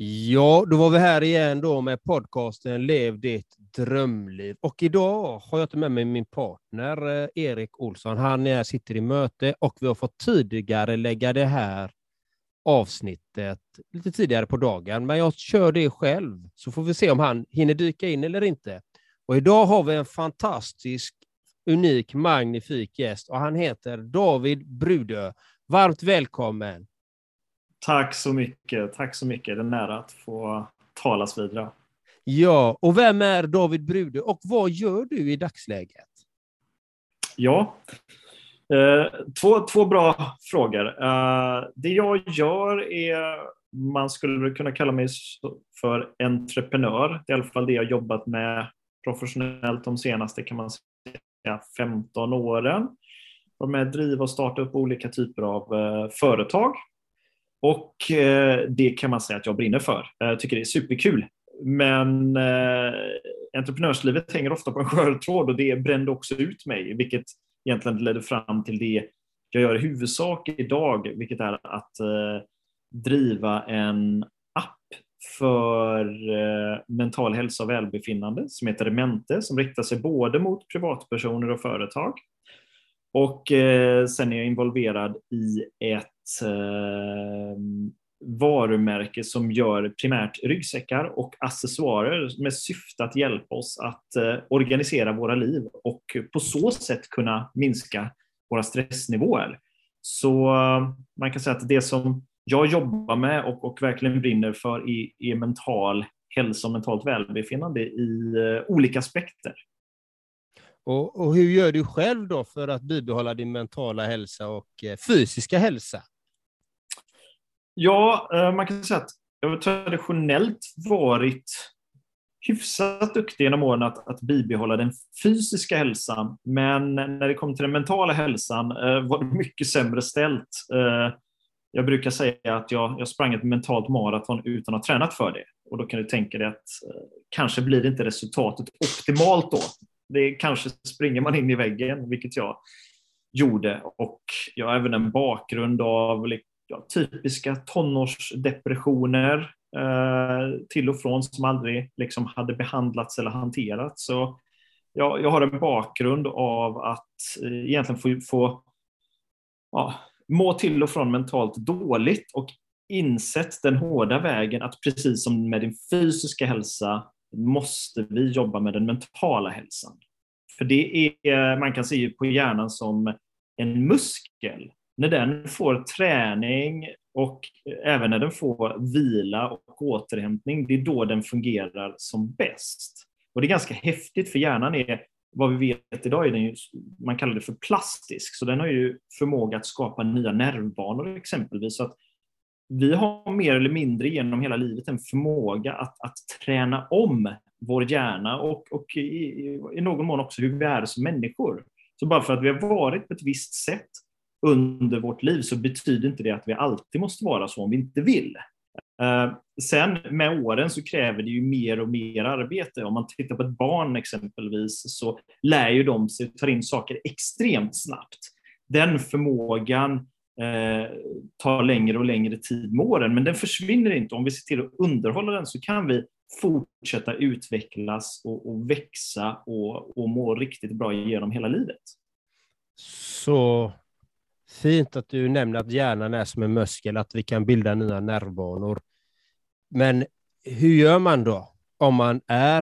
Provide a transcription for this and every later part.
Ja, då var vi här igen då med podcasten Lev ditt drömliv. Och idag har jag inte med mig min partner eh, Erik Olsson. Han är, sitter i möte och vi har fått tidigare lägga det här avsnittet lite tidigare på dagen. Men jag kör det själv så får vi se om han hinner dyka in eller inte. Och idag har vi en fantastisk, unik, magnifik gäst och han heter David Brudö. Varmt välkommen! Tack så mycket. Tack så mycket. Det är nära att få talas vidare. Ja, och vem är David Brude och vad gör du i dagsläget? Ja, eh, två, två bra frågor. Eh, det jag gör är, man skulle kunna kalla mig för entreprenör. Det är i alla fall det jag jobbat med professionellt de senaste, kan man säga, 15 åren. Var med att driva och starta upp olika typer av eh, företag och eh, det kan man säga att jag brinner för. Eh, jag tycker det är superkul. Men eh, entreprenörslivet hänger ofta på en skör tråd och det brände också ut mig, vilket egentligen ledde fram till det jag gör i huvudsak idag, vilket är att eh, driva en app för eh, mental hälsa och välbefinnande som heter Remente, som riktar sig både mot privatpersoner och företag. Och eh, sen är jag involverad i ett Ehm, varumärke som gör primärt ryggsäckar och accessoarer med syfte att hjälpa oss att eh, organisera våra liv och på så sätt kunna minska våra stressnivåer. Så eh, man kan säga att det som jag jobbar med och, och verkligen brinner för är, är mental hälsa och mentalt välbefinnande i eh, olika aspekter. Och, och, hur gör du själv då för att bibehålla din mentala hälsa och eh, fysiska hälsa? Ja, eh, man kan säga att jag har traditionellt varit hyfsat duktig genom åren att, att bibehålla den fysiska hälsan. Men när det kom till den mentala hälsan eh, var det mycket sämre ställt. Eh, jag brukar säga att jag, jag sprang ett mentalt maraton utan att ha tränat för det. Och då kan du tänka dig att kanske blir inte resultatet optimalt då. Det kanske springer man in i väggen, vilket jag gjorde. Och jag har även en bakgrund av ja, typiska tonårsdepressioner eh, till och från som aldrig liksom hade behandlats eller hanterats. Så ja, jag har en bakgrund av att eh, egentligen få, få ja, må till och från mentalt dåligt och insett den hårda vägen att precis som med din fysiska hälsa måste vi jobba med den mentala hälsan. För det är, man kan se på hjärnan som en muskel när den får träning och även när den får vila och återhämtning, det är då den fungerar som bäst. Och det är ganska häftigt för hjärnan är, vad vi vet idag, är den ju, man kallar det för plastisk, så den har ju förmåga att skapa nya nervbanor exempelvis. Så att vi har mer eller mindre genom hela livet en förmåga att, att träna om vår hjärna och, och i, i någon mån också hur vi är som människor. Så bara för att vi har varit på ett visst sätt under vårt liv så betyder inte det att vi alltid måste vara så om vi inte vill. Eh, sen med åren så kräver det ju mer och mer arbete. Om man tittar på ett barn exempelvis så lär ju de sig ta in saker extremt snabbt. Den förmågan eh, tar längre och längre tid med åren, men den försvinner inte. Om vi ser till att underhålla den så kan vi fortsätta utvecklas och, och växa och, och må riktigt bra genom hela livet. Så Fint att du nämner att hjärnan är som en muskel, att vi kan bilda nya nervbanor. Men hur gör man då om man är...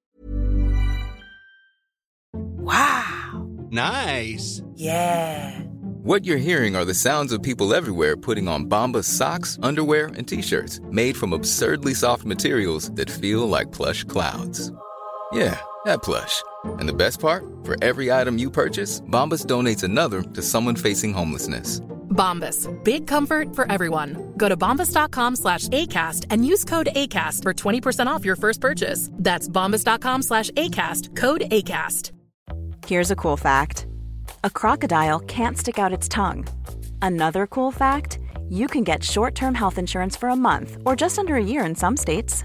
Wow! Nice! Yeah! What you're hearing are the sounds of people everywhere putting on Bombas socks, underwear and t-shirts made from absurdly soft materials that feel like plush clouds. Yeah, that plush. And the best part, for every item you purchase, Bombas donates another to someone facing homelessness. Bombas, big comfort for everyone. Go to bombas.com slash ACAST and use code ACAST for 20% off your first purchase. That's bombas.com slash ACAST, code ACAST. Here's a cool fact a crocodile can't stick out its tongue. Another cool fact you can get short term health insurance for a month or just under a year in some states.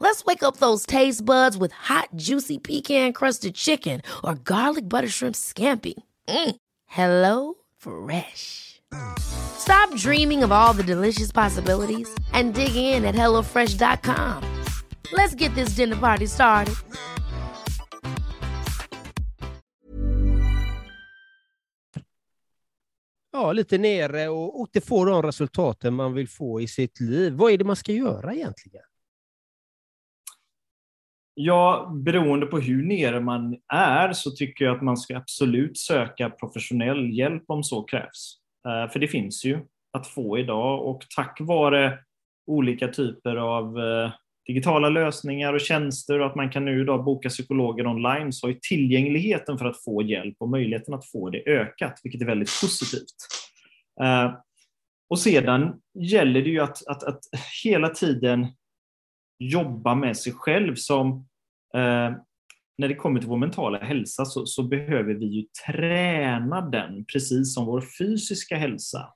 Let's wake up those taste buds with hot, juicy pecan crusted chicken or garlic butter shrimp scampi. Mm. Hello Fresh. Stop dreaming of all the delicious possibilities and dig in at HelloFresh.com. Let's get this dinner party started. Ja, lite nere och inte få de resultaten man vill få i sitt liv. Vad är det man ska göra egentligen? Ja, beroende på hur nere man är så tycker jag att man ska absolut söka professionell hjälp om så krävs. Eh, för det finns ju att få idag och tack vare olika typer av eh, digitala lösningar och tjänster och att man kan nu idag boka psykologer online så har tillgängligheten för att få hjälp och möjligheten att få det ökat, vilket är väldigt positivt. Eh, och sedan gäller det ju att, att, att hela tiden jobba med sig själv som Eh, när det kommer till vår mentala hälsa så, så, behöver vi ju träna den precis som vår fysiska hälsa.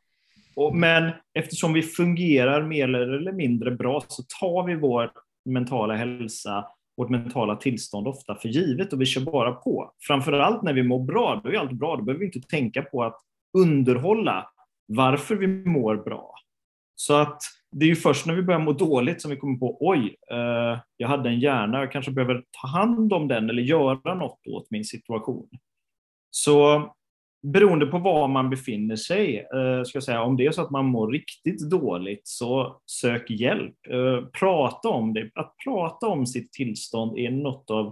Och, men eftersom vi fungerar mer eller mindre bra så tar vi vår mentala hälsa, vårt mentala tillstånd ofta för givet och vi kör bara på. Framförallt när vi mår bra, då är allt bra. Då behöver vi inte tänka på att underhålla varför vi mår bra. Så att det är ju först när vi börjar må dåligt som vi kommer på oj, eh, jag hade en hjärna, jag kanske behöver ta hand om den eller göra något åt min situation. Så beroende på var man befinner sig, eh, ska jag säga, om det är så att man mår riktigt dåligt så sök hjälp. Eh, prata om det. Att prata om sitt tillstånd är något av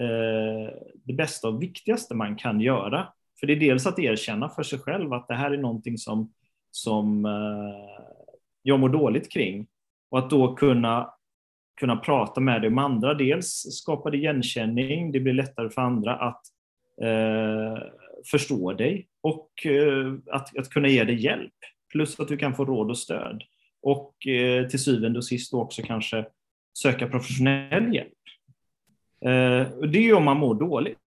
eh, det bästa och viktigaste man kan göra. För det är dels att erkänna för sig själv att det här är någonting som, som eh, jag mår dåligt kring. Och att då kunna, kunna prata med det om andra. Dels skapar det igenkänning, det blir lättare för andra att eh, förstå dig och eh, att, att kunna ge dig hjälp. Plus att du kan få råd och stöd. Och eh, till syvende och sist också kanske söka professionell hjälp. Eh, det är ju om man mår dåligt.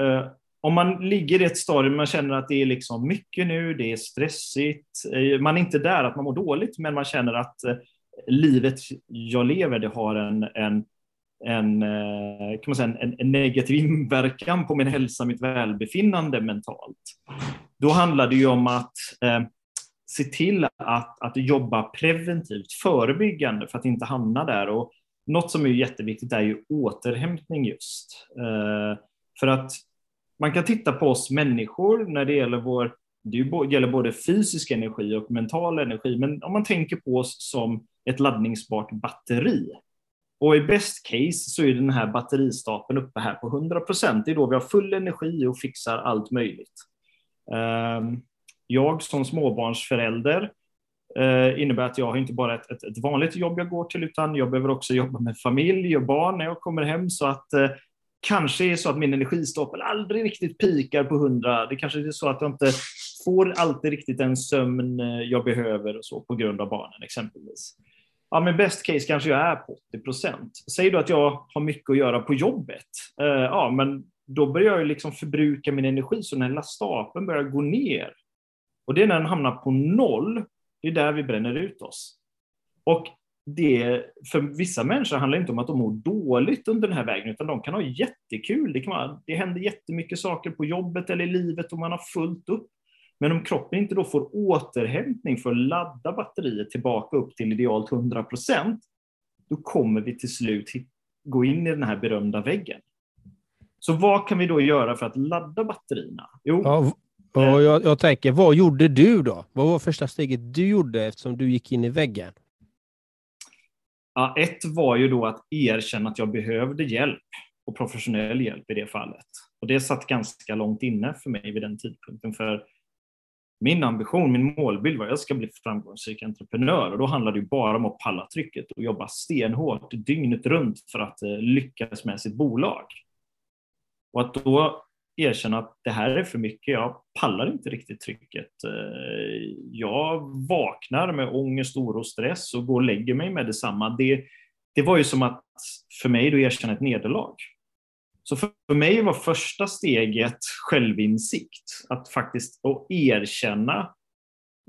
Eh, om man ligger i ett stadium man känner att det är liksom mycket nu, det är stressigt, eh, man är inte där att man mår dåligt, men man känner att eh, livet jag lever, det har en, en, en, eh, kan man säga, en, en negativ inverkan på min hälsa, mitt välbefinnande mentalt. Då handlar det ju om att eh, se till att, att jobba preventivt, förebyggande för att inte hamna där. Och något som är jätteviktigt är ju återhämtning just. Eh, för att man kan titta på oss människor när det gäller vår, det gäller både fysisk energi och mental energi, men om man tänker på oss som ett laddningsbart batteri. Och i best case så är den här batteristapeln uppe här på 100 procent. Det är då vi har full energi och fixar allt möjligt. Ehm, jag som småbarnsförälder eh, innebär att jag har inte bara ett, ett, ett, vanligt jobb jag går till, utan jag behöver också jobba med familj och barn när jag kommer hem. Så att eh, kanske är så att min energistapel aldrig riktigt pikar på 100. Det kanske är så att jag inte får alltid riktigt den sömn eh, jag behöver och så på grund av barnen exempelvis. Ja, men best case kanske jag är på 80 procent. Säg då att jag har mycket att göra på jobbet. Eh, ja, men då börjar jag liksom förbruka min energi, så den här stapeln börjar gå ner. Och det är när den hamnar på noll, det är där vi bränner ut oss. Och det, för vissa människor handlar det inte om att de mår dåligt under den här vägen, utan de kan ha jättekul. Det, kan vara, det händer jättemycket saker på jobbet eller i livet och man har fullt upp. Men om kroppen inte då får återhämtning för att ladda batteriet tillbaka upp till idealt 100 procent, då kommer vi till slut gå in i den här berömda väggen. Så vad kan vi då göra för att ladda batterierna? Jo, ja, och jag, jag tänker, vad gjorde du då? Vad var första steget du gjorde eftersom du gick in i väggen? Ja, ett var ju då att erkänna att jag behövde hjälp och professionell hjälp i det fallet. Och det satt ganska långt inne för mig vid den tidpunkten. För min ambition, min målbild var att jag ska bli framgångsrik entreprenör och då handlar det ju bara om att palla trycket och jobba stenhårt dygnet runt för att eh, lyckas med sitt bolag. Och att då erkänna att det här är för mycket, jag pallar inte riktigt trycket. Eh, jag vaknar med ångest, oro och stress och går och lägger mig med detsamma. Det, det var ju som att för mig då erkänna ett nederlag. Så för mig var första steget självinsikt, att faktiskt erkänna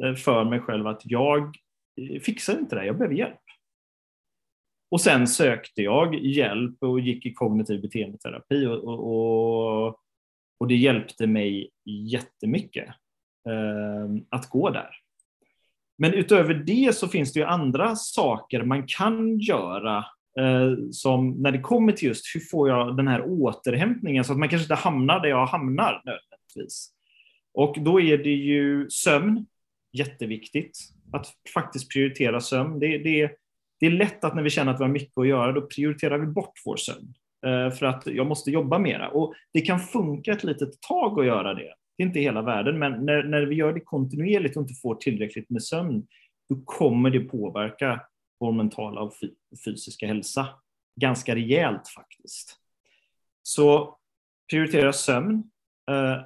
eh, för mig själv att jag eh, fixar inte det, här, jag behöver hjälp. Och sen sökte jag hjälp och gick i kognitiv beteendeterapi och, och, och det hjälpte mig jättemycket eh, att gå där. Men utöver det så finns det ju andra saker man kan göra eh, som när det kommer till just hur får jag den här återhämtningen så att man kanske inte hamnar där jag hamnar nödvändigtvis. Och då är det ju sömn, jätteviktigt. Att faktiskt prioritera sömn. Det, det, det är lätt att när vi känner att vi har mycket att göra, då prioriterar vi bort vår sömn. Eh, för att jag måste jobba mera. Och det kan funka ett litet tag att göra det. Det är inte hela världen, men när, när vi gör det kontinuerligt och inte får tillräckligt med sömn, då kommer det påverka vår mentala och fysiska hälsa ganska rejält faktiskt. Så prioritera sömn. Eh,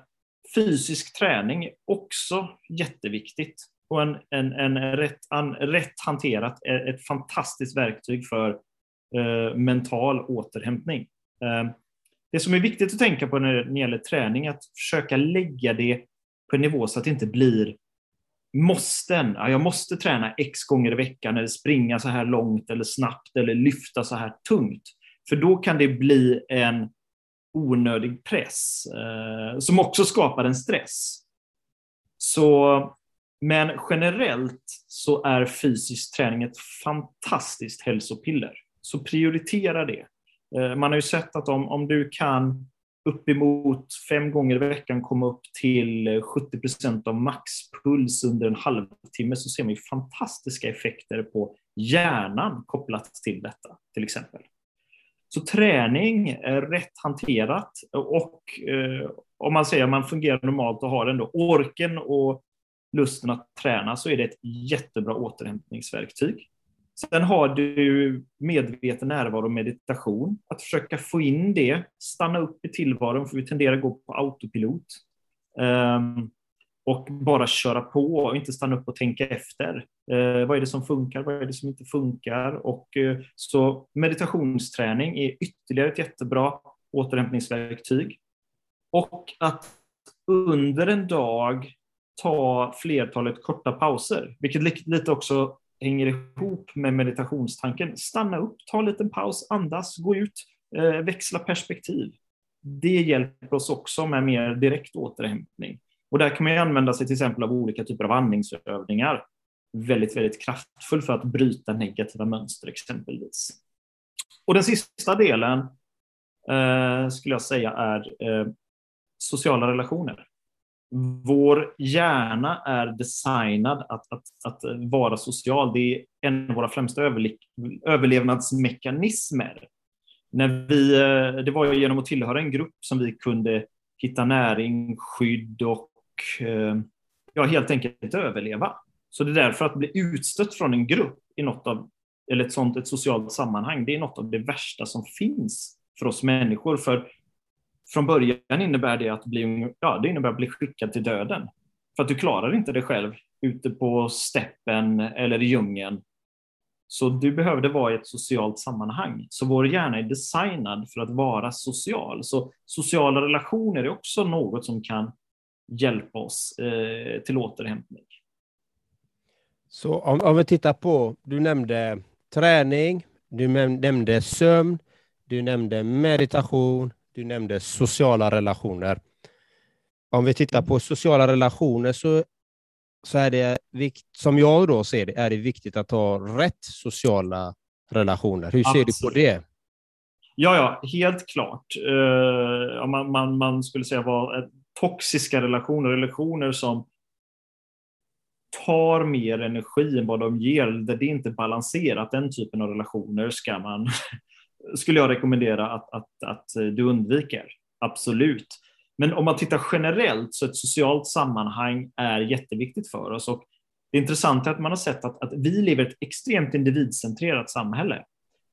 fysisk träning är också jätteviktigt och en, en, en rätt, an, rätt hanterat eh, ett fantastiskt verktyg för Eh, mental återhämtning. Eh, det som är viktigt att tänka på när det gäller träning är att försöka lägga det på en nivå så att det inte blir måsten. Ja, jag måste träna x gånger i veckan eller springa så här långt eller snabbt eller lyfta så här tungt. För då kan det bli en onödig press eh, som också skapar en stress. Så men generellt så är fysisk träning ett fantastiskt hälsopiller. Så prioritera det. Eh, man har ju sett att om, om du kan uppemot fem gånger i veckan komma upp till eh, 70 procent av maxpuls under en halvtimme så ser man ju fantastiska effekter på hjärnan kopplat till detta, till exempel. Så träning, är rätt hanterat och eh, om man säger att man fungerar normalt och har ändå orken och lusten att träna så är det ett jättebra återhämtningsverktyg. Sen har du medveten närvaro och meditation. Att försöka få in det, stanna upp i tillvaron, för vi tenderar att gå på autopilot. Um, och bara köra på och inte stanna upp och tänka efter. Eh, vad är det som funkar? Vad är det som inte funkar? Och, eh, så meditationsträning är ytterligare ett jättebra återhämtningsverktyg. Och att under en dag ta flertalet korta pauser, vilket lite också hänger ihop med meditationstanken. Stanna upp, ta en liten paus, andas, gå ut, eh, växla perspektiv. Det hjälper oss också med mer direkt återhämtning. Och där kan man använda sig till exempel av olika typer av andningsövningar. Väldigt, väldigt kraftfull för att bryta negativa mönster exempelvis. Och den sista delen eh, skulle jag säga är eh, sociala relationer vår hjärna är designad att, att, att vara social. Det är en av våra främsta överlevnadsmekanismer. När vi, eh, det var genom att tillhöra en grupp som vi kunde hitta näring, skydd och eh, ja, helt enkelt överleva. Så det är därför att bli utstött från en grupp i något av, eller ett sånt ett socialt sammanhang, det är något av det värsta som finns för oss människor. För från början innebär det att bli, ja, det innebär att bli skickad till döden. För att du klarar inte det själv ute på steppen eller i djungeln. Så du behövde vara i ett socialt sammanhang. Så vår hjärna är designad för att vara social. Så sociala relationer är också något som kan hjälpa oss eh, till återhämtning. Så om, om vi tittar på, du nämnde träning, du nämnde sömn, du nämnde meditation, du nämnde sociala relationer. Om vi tittar på sociala relationer så, så är det, som jag då ser det, är det viktigt att ha rätt sociala relationer. Hur ser Absolut. du på det? Ja, ja, helt klart. Uh, man, man, man, skulle säga var toxiska relationer, relationer som tar mer energi än vad de ger, där det är inte balanserat. Den typen av relationer ska man skulle jag rekommendera att, att, att eh, du undviker. Absolut. Men om man tittar generellt så ett socialt sammanhang är jätteviktigt för oss. Och det intressanta är att man har sett att, att vi lever i ett extremt individcentrerat samhälle.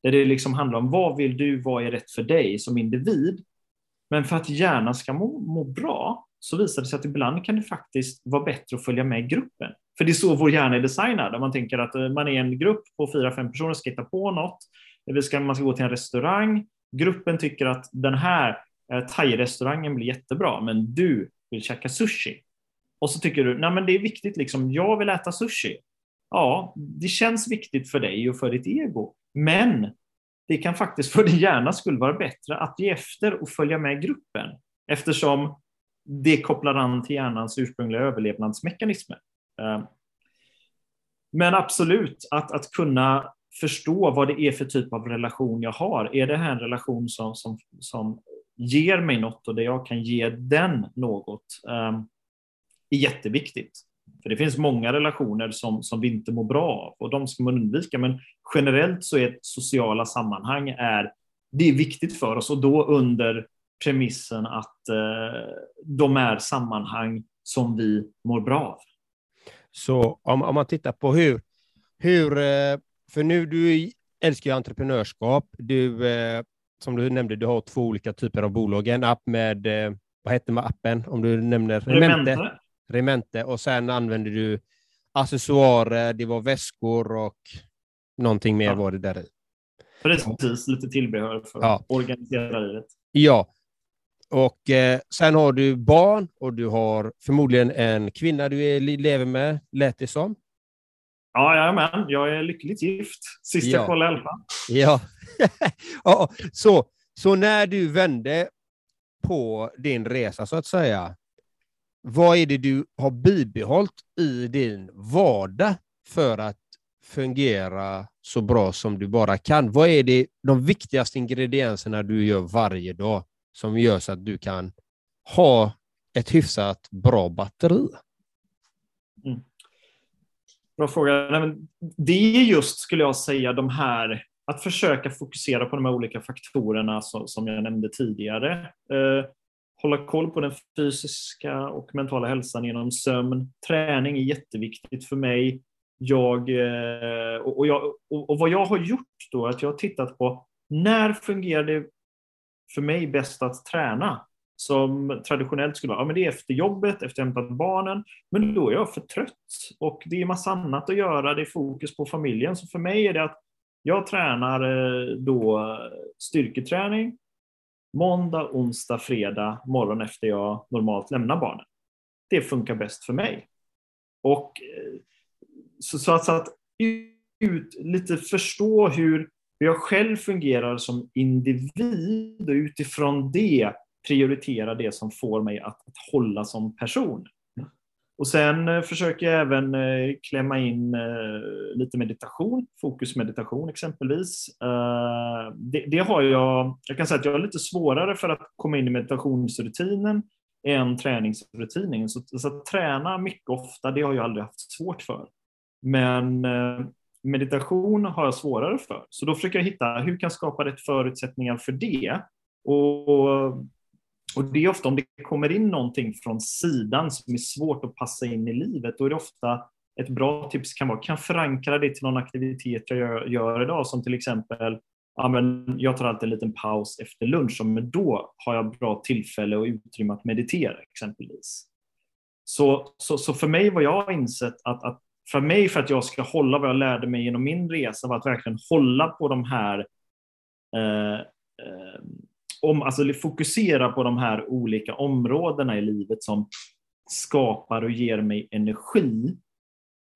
Där det liksom handlar om vad vill du, vad är rätt för dig som individ? Men för att hjärnan ska må, må bra så visar det sig att ibland kan det faktiskt vara bättre att följa med gruppen. För det är så vår hjärna är designad, där man tänker att eh, man är en grupp på fyra, fem personer, ska hitta på något. Vi ska, man ska gå till en restaurang. Gruppen tycker att den här eh, thai-restaurangen blir jättebra, men du vill käka sushi. Och så tycker du, nej men det är viktigt, liksom, jag vill äta sushi. Ja, det känns viktigt för dig och för ditt ego. Men det kan faktiskt för din hjärnas skull vara bättre att ge efter och följa med gruppen. Eftersom det kopplar an till hjärnans ursprungliga överlevnadsmekanismer. Eh, men absolut, att, att kunna förstå vad det är för typ av relation jag har. Är det här en relation som, som, som ger mig något och där jag kan ge den något? Um, är jätteviktigt. För det finns många relationer som, som vi inte mår bra av och de ska man undvika. Men generellt så är sociala sammanhang är, det är viktigt för oss och då under premissen att eh, de är sammanhang som vi mår bra av. Så om, om man tittar på hur, hur, eh, för nu du älskar ju entreprenörskap, du, eh, som du nämnde, du har två olika typer av bolag, en app med, eh, vad heter man appen, om du nämner Remente. Remente, och sen använder du accessoarer, det var väskor och någonting mer ja. var det där i. Precis, lite tillbehör för ja. att organisera livet. Ja, och eh, sen har du barn och du har förmodligen en kvinna du är, lever med, lät det som. Ja, jajamän. Jag är lyckligt gift. Sist ja. jag kollade elpan. Ja. ja. så, så när du vände på din resa, så att säga, vad är det du har bibehållit i din vardag för att fungera så bra som du bara kan? Vad är det, de viktigaste ingredienserna du gör varje dag som gör så att du kan ha ett hyfsat bra batteri? Mm. Bra fråga. Nej, men det är just, skulle jag säga, de här att försöka fokusera på de här olika faktorerna som, som jag nämnde tidigare. Eh, hålla koll på den fysiska och mentala hälsan genom sömn. Träning är jätteviktigt för mig. Jag, eh, och, jag, och, och, vad jag har gjort då, är att jag har tittat på när fungerar det för mig bäst att träna? Som traditionellt skulle vara, ja, men det är efter jobbet, efter hämtat barnen, men då är jag för trött och det är massa annat att göra, det är fokus på familjen. Så för mig är det att jag tränar eh, då styrketräning, måndag, onsdag, fredag, morgon efter jag normalt lämnar barnen. Det funkar bäst för mig. Och eh, så, så att, så att ut, lite förstå hur jag själv fungerar som individ och utifrån det prioritera det som får mig att, att hålla som person. Och sen eh, försöker jag även eh, klämma in eh, lite meditation, fokusmeditation exempelvis. Det, det, har jag, jag kan säga att jag har lite svårare för att komma in i meditationsrutinen än träningsrutinen. Så, så att träna mycket ofta, det har jag aldrig haft svårt för. Men meditation har jag svårare för. Så då försöker jag hitta hur kan jag skapa rätt förutsättningar för det. Och och det är ofta om det kommer in någonting från sidan som är svårt att passa in i livet, då är det ofta ett bra tips kan vara, kan förankra det till någon aktivitet jag gör, gör idag, som till exempel ja, men jag tar alltid en liten paus efter lunch, men då har jag bra tillfälle och utrymme att meditera exempelvis. Så, så, så för mig vad jag har insett att, att för mig, för att jag ska hålla vad jag lärde mig genom min resa, var att verkligen hålla på de här eh, eh, om, alltså fokusera på de här olika områdena i livet som skapar och ger mig energi.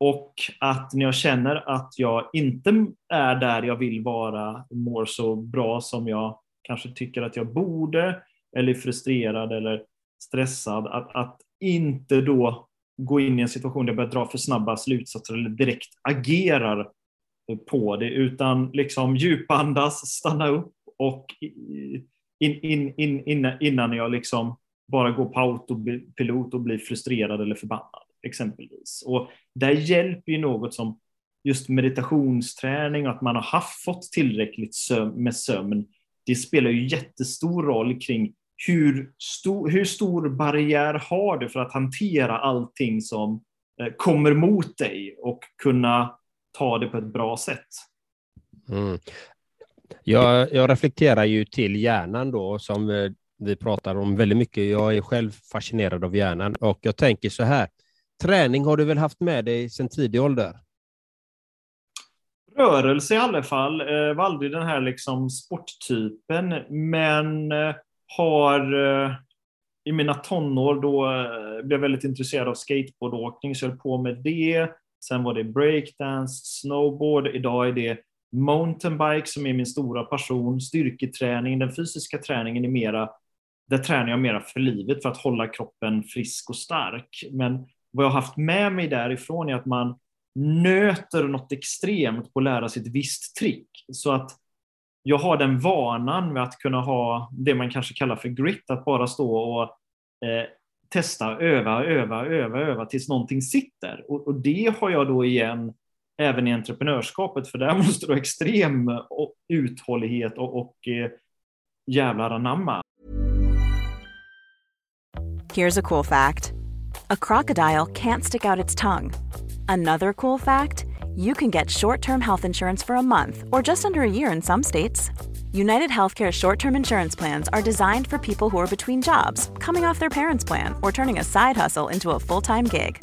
Och att när jag känner att jag inte är där jag vill vara, mår så bra som jag kanske tycker att jag borde, eller är frustrerad eller stressad, att, att inte då gå in i en situation där jag börjar dra för snabba slutsatser eller direkt agerar på det, utan liksom djupandas, stanna upp och in, in, in, innan jag liksom bara går på autopilot och blir frustrerad eller förbannad, exempelvis. Och där hjälper ju något som just meditationsträning och att man har haft, fått tillräckligt sömn, med sömn. Det spelar ju jättestor roll kring hur stor, hur stor barriär har du för att hantera allting som eh, kommer mot dig och kunna ta det på ett bra sätt. Mm. Jag, jag reflekterar ju till hjärnan då, som eh, vi pratar om väldigt mycket. Jag är själv fascinerad av hjärnan och jag tänker så här. Träning har du väl haft med dig sedan tidig ålder? Rörelse i alla fall. Jag var aldrig den här liksom sporttypen, men eh, har i mina tonår då blev jag väldigt intresserad av skateboardåkning, så jag höll på med det. Sen var det breakdance, snowboard. Idag är det mountainbike som är min stora passion. Styrketräning, den fysiska träningen är mera, där tränar jag mera för livet för att hålla kroppen frisk och stark. Men vad jag har haft med mig därifrån är att man nöter något extremt på att lära sig ett visst trick. Så att jag har den vanan med att kunna ha det man kanske kallar för grit, att bara stå och eh, testa, öva, öva, öva, öva tills någonting sitter. Och, och, det har jag då igen även i entreprenörskapet, för där måste du ha extrem uthållighet och, och eh, jävlar anamma. Here's a cool fact. A crocodile can't stick out its tongue. Another cool fact, you can get short-term health insurance for a month or just under a year in some states. United Healthcare short term insurance plans are designed for people who are between jobs, coming off their parents' plan, or turning a side hustle into a full time gig.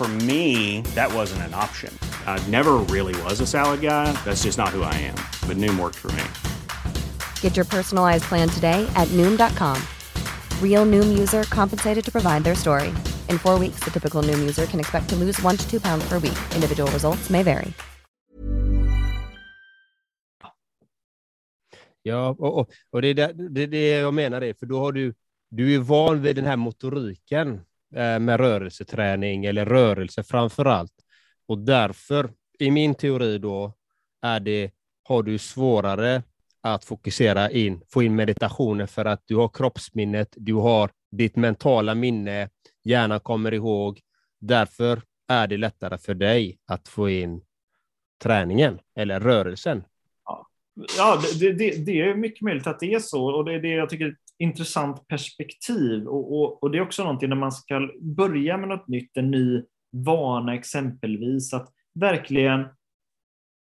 For me, that wasn't an option. I never really was a salad guy. That's just not who I am. But Noom worked for me. Get your personalized plan today at Noom.com. Real Noom user compensated to provide their story. In four weeks, the typical Noom user can expect to lose one to two pounds per week. Individual results may vary. Ja, och, och, och det är det, det, det jag menar, det, för då har du du är van vid den här motoriken Eh, med rörelseträning eller rörelse framför allt. Och därför, i min teori då, är det, har du svårare att fokusera in, få in meditationen för att du har kroppsminnet, du har ditt mentala minne, hjärnan kommer ihåg. Därför är det lättare för dig att få in träningen eller rörelsen. Ja, det, det, det, är mycket möjligt att det är så och det är det jag tycker intressant perspektiv. Och, och, och, det är också någonting när man ska börja med något nytt, en ny vana exempelvis, att verkligen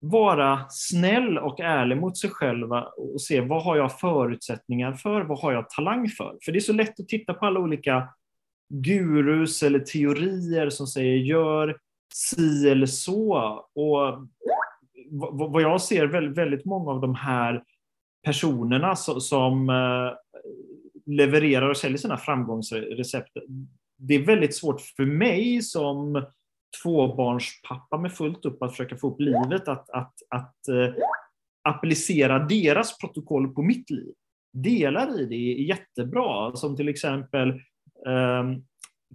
vara snäll och ärlig mot sig själva och se vad har jag förutsättningar för, vad har jag talang för? För det är så lätt att titta på alla olika gurus eller teorier som säger gör si eller så. Och vad jag ser väldigt, väldigt många av de här personerna som eh, levererar och säljer sina framgångsrecept. Det är väldigt svårt för mig som tvåbarnspappa med fullt upp att försöka få upp livet att, att, att uh, applicera deras protokoll på mitt liv. Delar i det är jättebra, som till exempel um,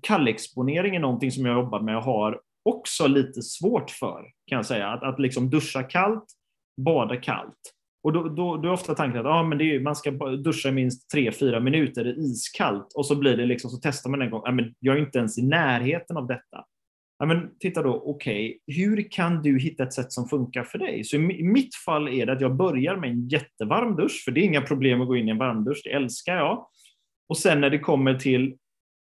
kallexponering är någonting som jag jobbar med och har också lite svårt för, kan jag säga. Att, att liksom duscha kallt, bada kallt. Och då, då, då är ofta tanken att ah, men det är, man ska duscha i minst 3-4 minuter det är iskallt och så blir det liksom, så testar man en gång, ah, men jag är inte ens i närheten av detta. Ah, men titta då, okej, okay, hur kan du hitta ett sätt som funkar för dig? Så i mitt fall är det att jag börjar med en jättevarm dusch, för det är inga problem att gå in i en varmdusch, det älskar jag. Och sen när det kommer till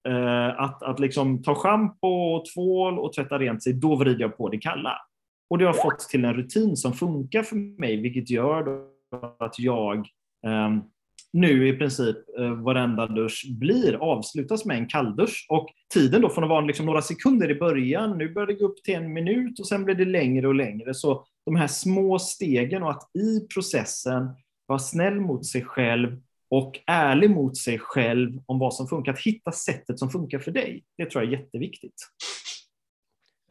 eh, att, att liksom ta schampo, och tvål och tvätta rent sig, då vrider jag på det kalla. Och det har fått till en rutin som funkar för mig, vilket gör att jag eh, nu i princip eh, varenda dusch blir avslutas med en kalldusch. Och tiden då från att vara liksom några sekunder i början, nu börjar det gå upp till en minut och sen blir det längre och längre. Så de här små stegen och att i processen vara snäll mot sig själv och ärlig mot sig själv om vad som funkar. Att hitta sättet som funkar för dig, det tror jag är jätteviktigt.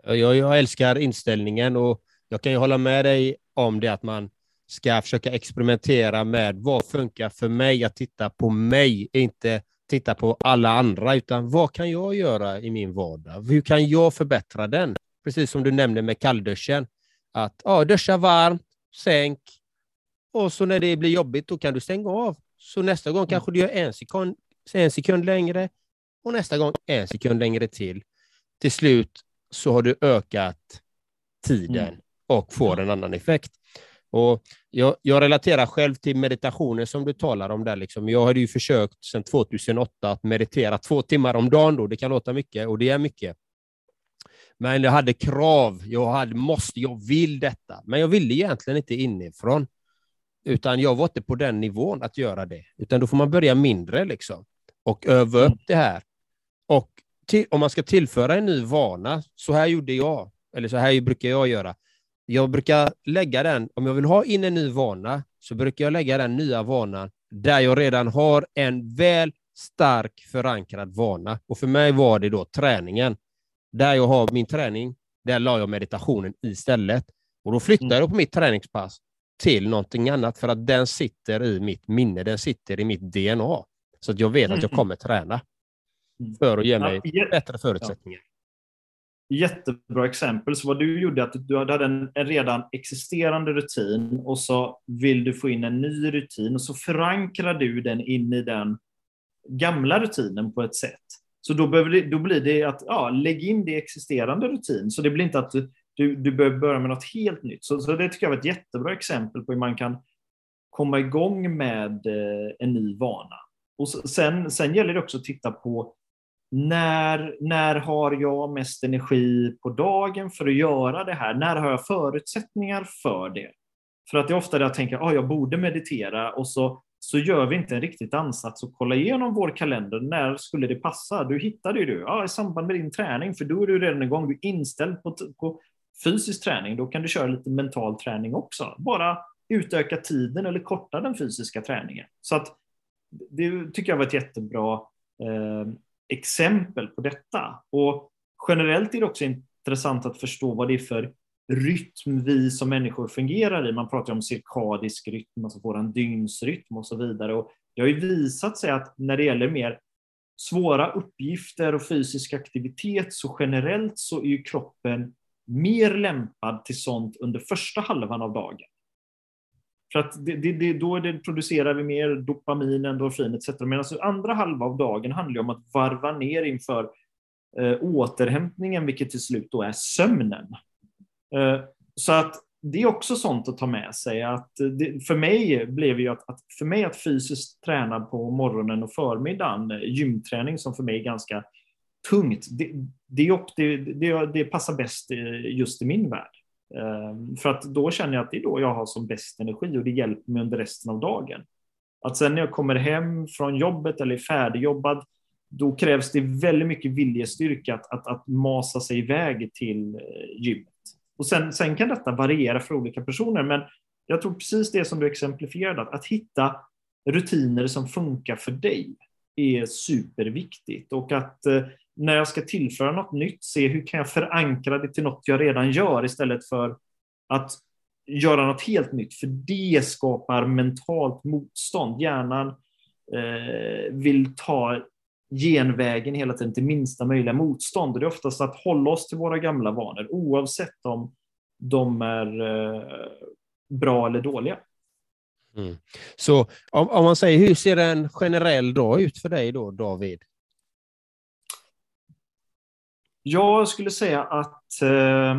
Jag, jag älskar inställningen och jag kan ju hålla med dig om det att man ska försöka experimentera med vad funkar för mig, att titta på mig, inte titta på alla andra, utan vad kan jag göra i min vardag? Hur kan jag förbättra den? Precis som du nämnde med kallduschen, att ja, duscha varmt, sänk, och så när det blir jobbigt, då kan du stänga av. Så nästa gång kanske du gör en sekund, en sekund längre och nästa gång en sekund längre till. Till slut så har du ökat tiden Mm. och får en annan effekt. Och jag, jag relaterar själv till meditationer som du talar om där. Liksom. Jag har ju försökt sedan 2008 att meditera två timmar om dagen. Då. Det kan låta mycket och det är mycket. Men jag hade krav. Jag hade, måste, jag vill detta. Men jag ville egentligen inte inifrån. Utan jag var inte på den nivån att göra det. Utan då får man börja mindre liksom. Och öva upp det här. Och till, om man ska tillföra en ny vana, så här gjorde jag. Eller så här brukar jag göra. Jag brukar lägga den, om jag vill ha in en ny vana, så brukar jag lägga den nya vanan där jag redan har en väl stark förankrad vana. Och för mig var det då träningen. Där jag har min träning, där la jag meditationen istället. Och då flyttar jag på mitt träningspass till någonting annat för att den sitter i mitt minne, den sitter i mitt DNA. Så att jag vet att jag Mm. kommer träna Mm. För att ge mig Ja, bättre förutsättningar. Jättebra exempel. Så vad du gjorde att du hade en, en redan existerande rutin och så vill du få in en ny rutin och så förankrar du den in i den gamla rutinen på ett sätt. Så då, det, då blir det att ja, lägg in det existerande rutin. Så det blir inte att du, du, du behöver börja med något helt nytt. Så, så det tycker jag var ett jättebra exempel på hur man kan komma igång med eh, en ny vana. Och sen, sen gäller det också att titta på när, när har jag mest energi på dagen för att göra det här? När har jag förutsättningar för det? För att det är ofta där jag tänker, ah, jag borde meditera och så, så gör vi inte en riktigt ansats att kolla igenom vår kalender. När skulle det passa? Du hittade ju du, ah, i samband med din träning, för då är du redan igång, du är inställd på, på fysisk träning. Då kan du köra lite mental träning också. Bara utöka tiden eller korta den fysiska träningen. Så att det tycker jag var ett jättebra eh, exempel på detta. Och generellt är det också intressant att förstå vad det är för rytm vi som människor fungerar i. Man pratar om cirkadisk rytm, alltså vår dygnsrytm och så vidare. Och det har ju visat sig att när det gäller mer svåra uppgifter och fysisk aktivitet så generellt så är ju kroppen mer lämpad till sånt under första halvan av dagen. För att det, det, det, då det, producerar vi mer dopamin, endorfin etc. Medan andra halva av dagen handlar ju om att varva ner inför eh, återhämtningen, vilket till slut då är sömnen. Eh, så att det är också sånt att ta med sig. Att det, för mig blev ju att, att, för mig att fysiskt träna på morgonen och förmiddagen, eh, gymträning som för mig är ganska tungt, det, det, det, det, det passar bäst eh, just i min värld. Ehm, för att då känner jag att det är då jag har som bäst energi och det hjälper mig under resten av dagen. Att sen när jag kommer hem från jobbet eller är färdigjobbad, då krävs det väldigt mycket viljestyrka att, att, att masa sig iväg till eh, gymmet. Och sen, sen kan detta variera för olika personer, men jag tror precis det som du exemplifierade, att, att hitta rutiner som funkar för dig är superviktigt. Och att eh, när jag ska tillföra något nytt, se hur kan jag förankra det till något jag redan gör istället för att göra något helt nytt, för det skapar mentalt motstånd. Hjärnan eh, vill ta genvägen hela tiden till minsta möjliga motstånd. Och det är oftast att hålla oss till våra gamla vanor, oavsett om de är eh, bra eller dåliga. Mm. Så om, om man säger, hur ser en generell dag ut för dig då, David? Jag skulle säga att eh,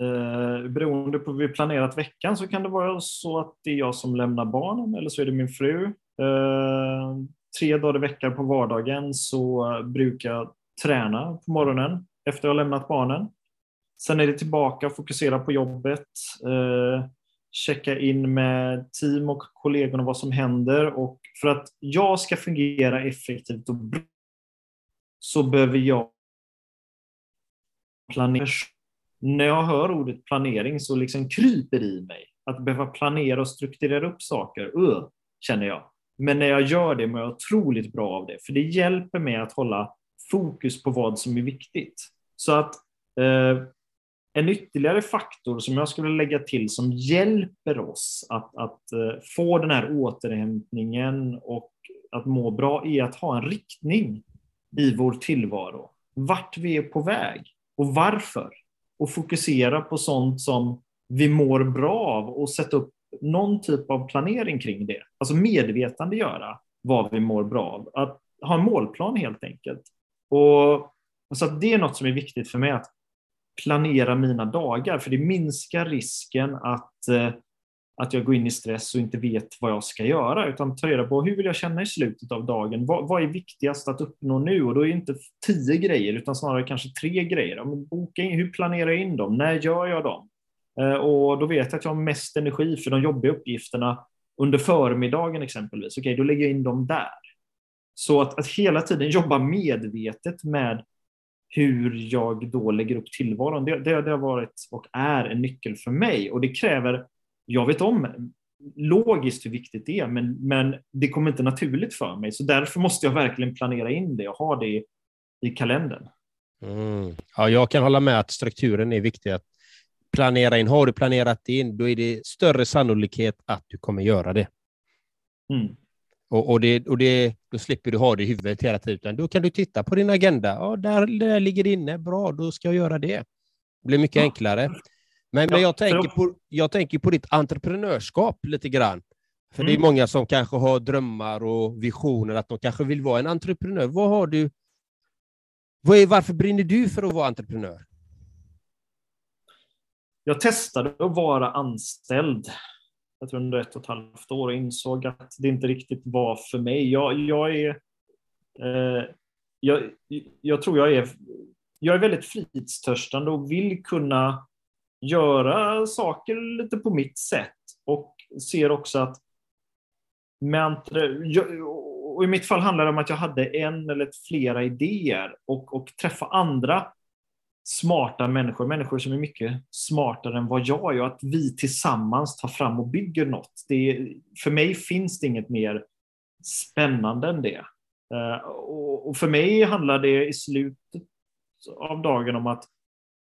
eh, beroende på hur vi planerat veckan så kan det vara så att det är jag som lämnar barnen eller så är det min fru. Eh, tre dagar i veckan på vardagen så brukar jag träna på morgonen efter jag har lämnat barnen. Sen är det tillbaka och fokusera på jobbet. Eh, checka in med team och kollegorna vad som händer och för att jag ska fungera effektivt och bra så behöver jag planering. När jag hör ordet planering så liksom kryper det i mig. Att behöva planera och strukturera upp saker, uh, känner jag. Men när jag gör det mår jag otroligt bra av det, för det hjälper mig att hålla fokus på vad som är viktigt. Så att eh, en ytterligare faktor som jag skulle lägga till som hjälper oss att, att eh, få den här återhämtningen och att må bra är att ha en riktning i vår tillvaro. Vart vi är på väg och varför. Och fokusera på sånt som vi mår bra av och sätta upp någon typ av planering kring det. Alltså medvetandegöra vad vi mår bra av. Att ha en målplan helt enkelt. Och, så att det är något som är viktigt för mig. att planera mina dagar, för det minskar risken att, eh, att jag går in i stress och inte vet vad jag ska göra, utan ta reda på hur vill jag känna i slutet av dagen? Vad, vad är viktigast att uppnå nu? Och då är det inte tio grejer, utan snarare kanske tre grejer. boka in, hur planerar jag in dem? När gör jag dem? Eh, och då vet jag att jag har mest energi för de jobbiga uppgifterna under förmiddagen exempelvis. Okej, okay, då lägger jag in dem där. Så att, att hela tiden jobba medvetet med hur jag då lägger upp tillvaron, det, det, det har varit och är en nyckel för mig. Och det kräver, jag vet om logiskt hur viktigt det är, men, men det kommer inte naturligt för mig. Så därför måste jag verkligen planera in det och ha det i, i kalendern. Mm. Ja, jag kan hålla med att strukturen är viktig att planera in. Har du planerat in, då är det större sannolikhet att du kommer göra det. Mm. Och, och, det, och det, då slipper du ha det i huvudet hela tiden. Då kan du titta på din agenda. Ja, där, där ligger det inne. Bra, då ska jag göra det. Det blir mycket ja. enklare. Men, men jag, tänker på, jag tänker på ditt entreprenörskap lite grann. För mm. det är mm. många som kanske har drömmar och visioner att de kanske vill vara en entreprenör. Vad har du? Vad är, varför brinner du för att vara entreprenör? Jag testade att vara anställd jag tror under ett och ett halvt år och insåg att det inte riktigt var för mig. Jag, jag är, eh, jag, jag tror jag är, jag är väldigt fritstörstande och vill kunna göra saker lite på mitt sätt och ser också att med och i mitt fall handlar det om att jag hade en eller flera idéer och, och träffa andra smarta människor, människor som är mycket smartare än vad jag är och att vi tillsammans tar fram och bygger något. Det för mig finns det inget mer spännande än det. Eh, och för mig handlar det i slutet av dagen om att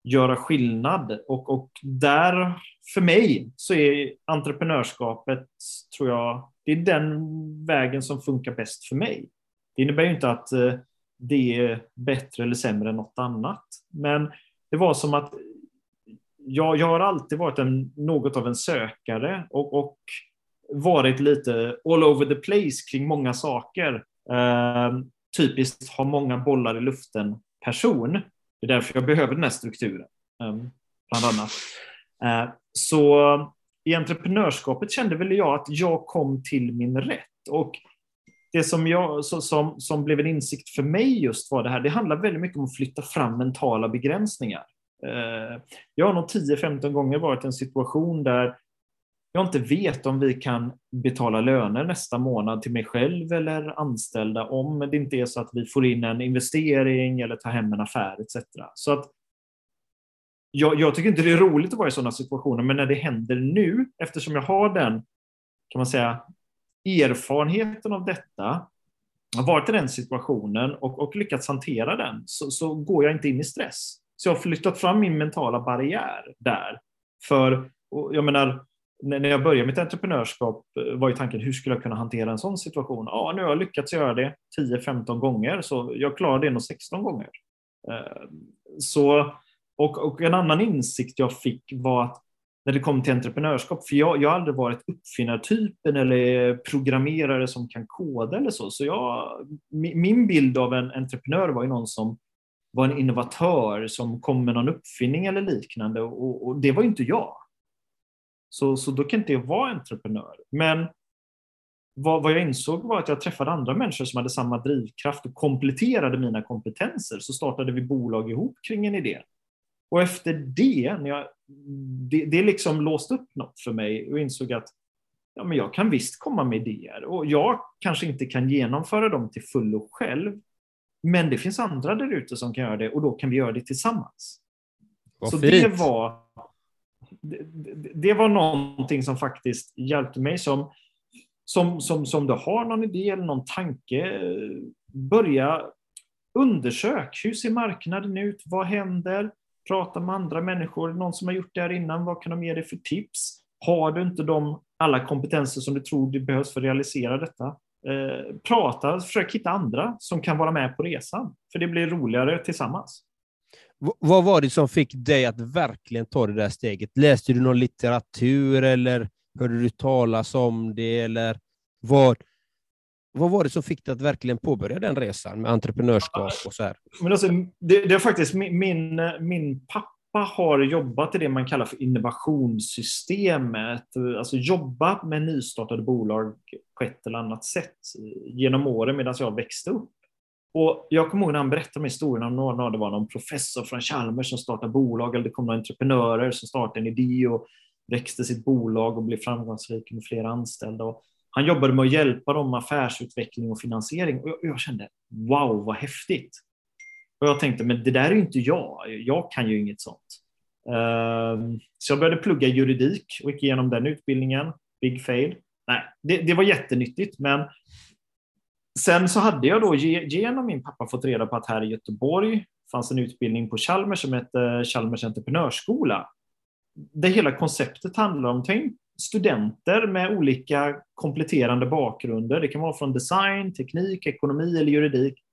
göra skillnad och, och där, för mig, så är entreprenörskapet, tror jag, det är den vägen som funkar bäst för mig. Det innebär ju inte att eh, det är bättre eller sämre än något annat. Men det var som att jag, jag har alltid varit en, något av en sökare och, och varit lite all over the place kring många saker. Eh, typiskt ha många bollar i luften person. Det är därför jag behöver den här strukturen, ehm, bland annat. Eh, så i entreprenörskapet kände väl jag att jag kom till min rätt. Och det som, jag, som, som blev en insikt för mig just var det här, det handlar väldigt mycket om att flytta fram mentala begränsningar. Eh, jag har nog 10-15 gånger varit i en situation där jag inte vet om vi kan betala löner nästa månad till mig själv eller anställda om det inte är så att vi får in en investering eller tar hem en affär etc. Så att jag, jag tycker inte det är roligt att vara i sådana situationer, men när det händer nu, eftersom jag har den kan man säga, erfarenheten av detta, har varit i den situationen och, och lyckats hantera den, så, så går jag inte in i stress. Så jag har flyttat fram min mentala barriär där. För, jag menar, när jag började mitt entreprenörskap eh, var ju tanken, hur skulle jag kunna hantera en sån situation? Ja, nu har jag lyckats göra det 10-15 gånger, så jag klarar det nog 16 gånger. Eh, så, och, och en annan insikt jag fick var att när det kom till entreprenörskap. För jag, jag har aldrig varit uppfinnartypen eller programmerare som kan koda eller så. Så jag, min bild av en entreprenör var ju någon som var en innovatör som kom med någon uppfinning eller liknande och, och det var ju inte jag. Så, så då kan inte jag vara entreprenör. Men vad, vad, jag insåg var att jag träffade andra människor som hade samma drivkraft och kompletterade mina kompetenser. Så startade vi bolag ihop kring en idé. Och efter det, när jag, det, det liksom låst upp något för mig och insåg att ja, men jag kan visst komma med idéer och jag kanske inte kan genomföra dem till fullo själv. Men det finns andra där ute som kan göra det och då kan vi göra det tillsammans. Vad Så fint. det var, det, det, var någonting som faktiskt hjälpte mig som, som, som, som du har någon idé eller någon tanke, börja undersök. Hur ser marknaden ut? Vad händer? prata med andra människor, någon som har gjort det här innan, vad kan de ge dig för tips? Har du inte de, alla kompetenser som du tror det behövs för att realisera detta? Eh, prata, försök hitta andra som kan vara med på resan, för det blir roligare tillsammans. Vad var det som fick dig att verkligen ta det där steget? Läste du någon litteratur eller hörde du talas om det? Eller vad, vad var det som fick dig att verkligen påbörja den resan med entreprenörskap och så här? Men alltså, det, det är faktiskt min, min, min pappa har jobbat i det man kallar för innovationssystemet, alltså jobbat med nystartade bolag på ett eller annat sätt genom åren medan jag växte upp. Och jag kommer ihåg när han berättade om historien om någon, det var någon professor från Chalmers som startade bolag, eller det kom några entreprenörer som startade en idé och växte sitt bolag och blev framgångsrik med flera anställda. Och han jobbade med att hjälpa dem med affärsutveckling och finansiering. Och jag, jag kände, wow vad häftigt. Och jag tänkte, men det där är ju inte jag. Jag kan ju inget sånt. Ehm, så jag började plugga juridik och gick igenom den utbildningen. Big fail. Nej, det, det var jättenyttigt, men sen så hade jag då genom min pappa fått reda på att här i Göteborg fanns en utbildning på Chalmers som hette Chalmers entreprenörsskola. Det hela konceptet handlar om, tänk studenter med olika kompletterande bakgrunder. Det kan vara från design, teknik, ekonomi eller juridik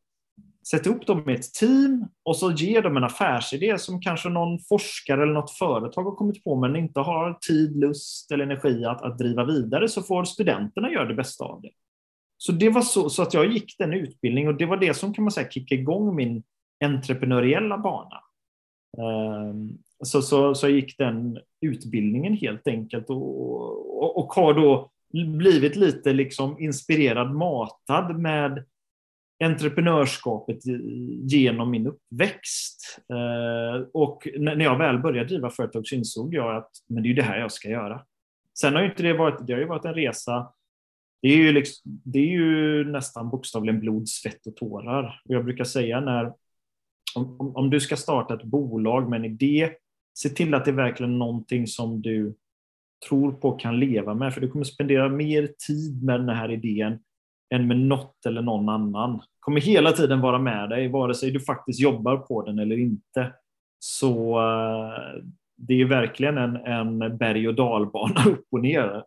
Sätt upp dem i ett team och så ger dem en affärsidé som kanske någon forskare eller något företag har kommit på men inte har tid, lust eller energi att, att driva vidare så får studenterna göra det bästa av det. Så det var så, så att jag gick den utbildningen och det var det som kan man säga kickade igång min entreprenöriella bana. Ehm, så, så, så jag gick den utbildningen helt enkelt och, och, och har då blivit lite liksom inspirerad, matad med entreprenörskapet genom min uppväxt. Ehm, och när jag väl började driva företag så insåg jag att men det är det här jag ska göra. Sen har ju inte det varit, det har ju varit en resa det är, ju liksom, det är ju nästan bokstavligen blod, svett och tårar. Och jag brukar säga när om, om du ska starta ett bolag med en idé, se till att det är verkligen någonting som du tror på kan leva med, för du kommer spendera mer tid med den här idén än med något eller någon annan. Kommer hela tiden vara med dig, vare sig du faktiskt jobbar på den eller inte. Så eh, det är verkligen en, en berg och dalbana upp och ner.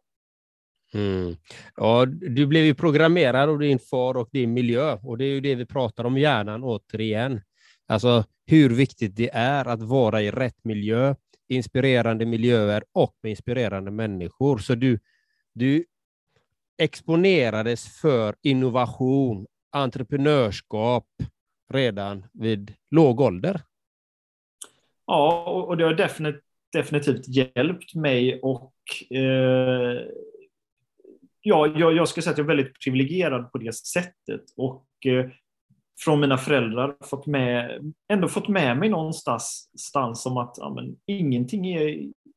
Mm. Ja, du blev ju programmerad av din far och din miljö och det är ju det vi pratar om hjärnan återigen. Alltså hur viktigt det är att vara i rätt miljö, inspirerande miljöer och med inspirerande människor. Så du, du exponerades för innovation, entreprenörskap redan vid låg ålder. Ja, och det har definitivt, definitivt hjälpt mig och eh, ja, jag, jag ska säga att jag är väldigt privilegierad på det sättet och eh, från mina föräldrar fått med, ändå fått med mig någonstans om att ja, men, ingenting är,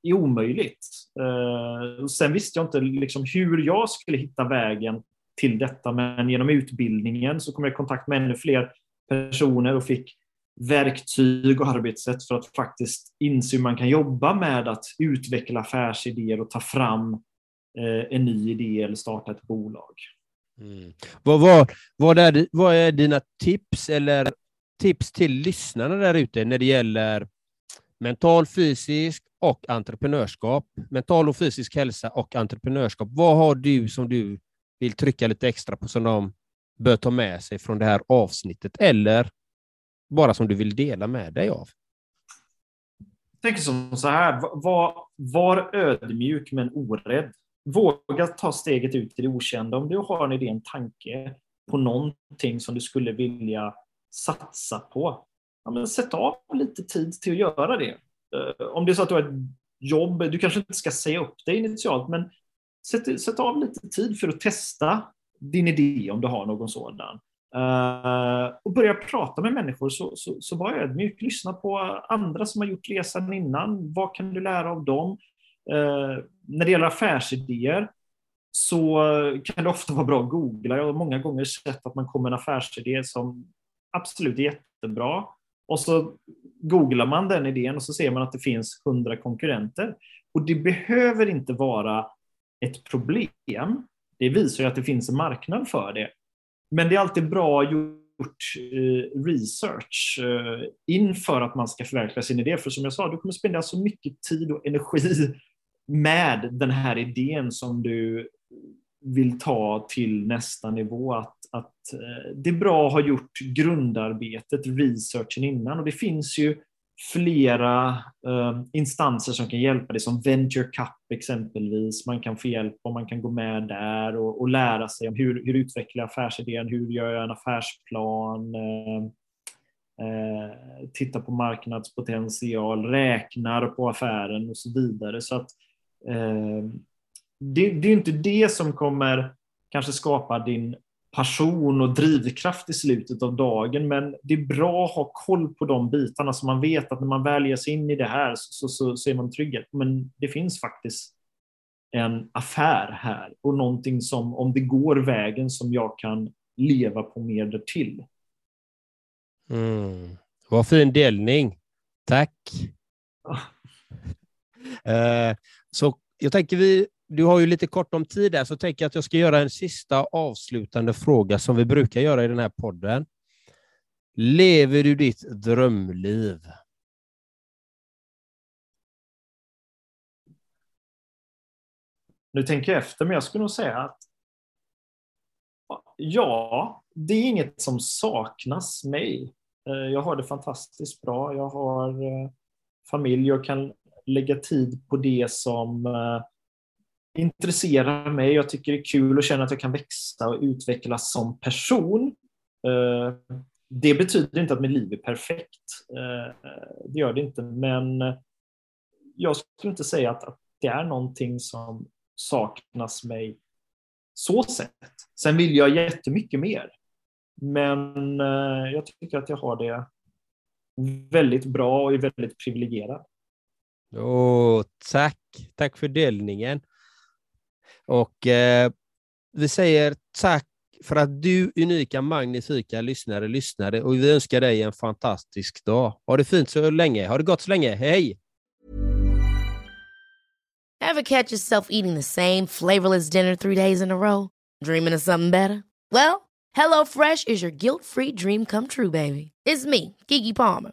är omöjligt. Eh, sen visste jag inte liksom hur jag skulle hitta vägen till detta, men genom utbildningen så kom jag i kontakt med ännu fler personer och fick verktyg och arbetssätt för att faktiskt inse hur man kan jobba med att utveckla affärsidéer och ta fram en ny idé eller starta ett bolag. Mm. Vad, vad, vad, är, vad är dina tips eller tips till lyssnarna där ute när det gäller mental, fysisk och entreprenörskap? Mental och fysisk hälsa och entreprenörskap. Vad har du som du vill trycka lite extra på som de bör ta med sig från det här avsnittet eller bara som du vill dela med dig av? Jag tänker som så här, var, var ödmjuk men orädd våga ta steget ut i det okända. Om du har en idé, en tanke på någonting som du skulle vilja satsa på, ja, men sätt av lite tid till att göra det. Eh, om det är så att du har ett jobb, du kanske inte ska säga upp dig initialt, men sätt, sätt av lite tid för att testa din idé om du har någon sådan. Uh, och börja prata med människor, så, så, så var ödmjuk. Lyssna på andra som har gjort resan innan. Vad kan du lära av dem? Eh, när det gäller affärsidéer så kan det ofta vara bra att googla. Jag har många gånger sett att man kommer med en affärsidé som absolut är jättebra och så googlar man den idén och så ser man att det finns hundra konkurrenter. Och det behöver inte vara ett problem. Det visar ju att det finns en marknad för det. Men det är alltid bra gjort eh, research eh, inför att man ska förverkliga sin idé. För som jag sa, du kommer spendera så mycket tid och energi med den här idén som du vill ta till nästa nivå. Att, att eh, det är bra att ha gjort grundarbetet, researchen innan och det finns ju flera eh, instanser som kan hjälpa dig, som Venture Cup exempelvis. Man kan få hjälp och man kan gå med där och, och lära sig om hur, hur utvecklar jag affärsidén, hur gör jag en affärsplan. eh, eh, tittar på marknadspotential, räknar på affären och så vidare. Så att, eh, det, det är inte det som kommer kanske skapa din passion och drivkraft i slutet av dagen, men det är bra att ha koll på de bitarna så man vet att när man väl ger sig in i det här så, så, så är man trygg. Men det finns faktiskt en affär här och någonting som, om det går vägen, som jag kan leva på mer därtill. Mm. Vad fin delning. Tack. uh, så jag tänker vi, du har ju lite kort om tid där, så tänker jag att jag ska göra en sista avslutande fråga som vi brukar göra i den här podden. Lever du ditt drömliv? Nu tänker jag efter, men jag skulle nog säga att ja, det är inget som saknas mig. Eh, jag har det fantastiskt bra. Jag har eh, familj och kan lägga tid på det som eh, intresserar mig. Jag tycker det är kul och känner att jag kan växa och utvecklas som person. Eh, det betyder inte att mitt liv är perfekt. Eh, det gör det inte, men jag skulle inte säga att det är någonting som saknas mig så sett. Sen vill jag jättemycket mer. Men eh, jag tycker att jag har det väldigt bra och är väldigt privilegierad. Oh, tack, tack för delningen. Och eh, vi säger tack för att du unika, magnifika lyssnare lyssnade och vi önskar dig en fantastisk dag. Ha det fint så länge. Ha det gott så länge. Hej! Have catch yourself eating the same flavorless dinner three days in a row? Dreaming of something better? Well, HelloFresh is your guilt-free dream come true, baby. It's me, Gigi Palmer.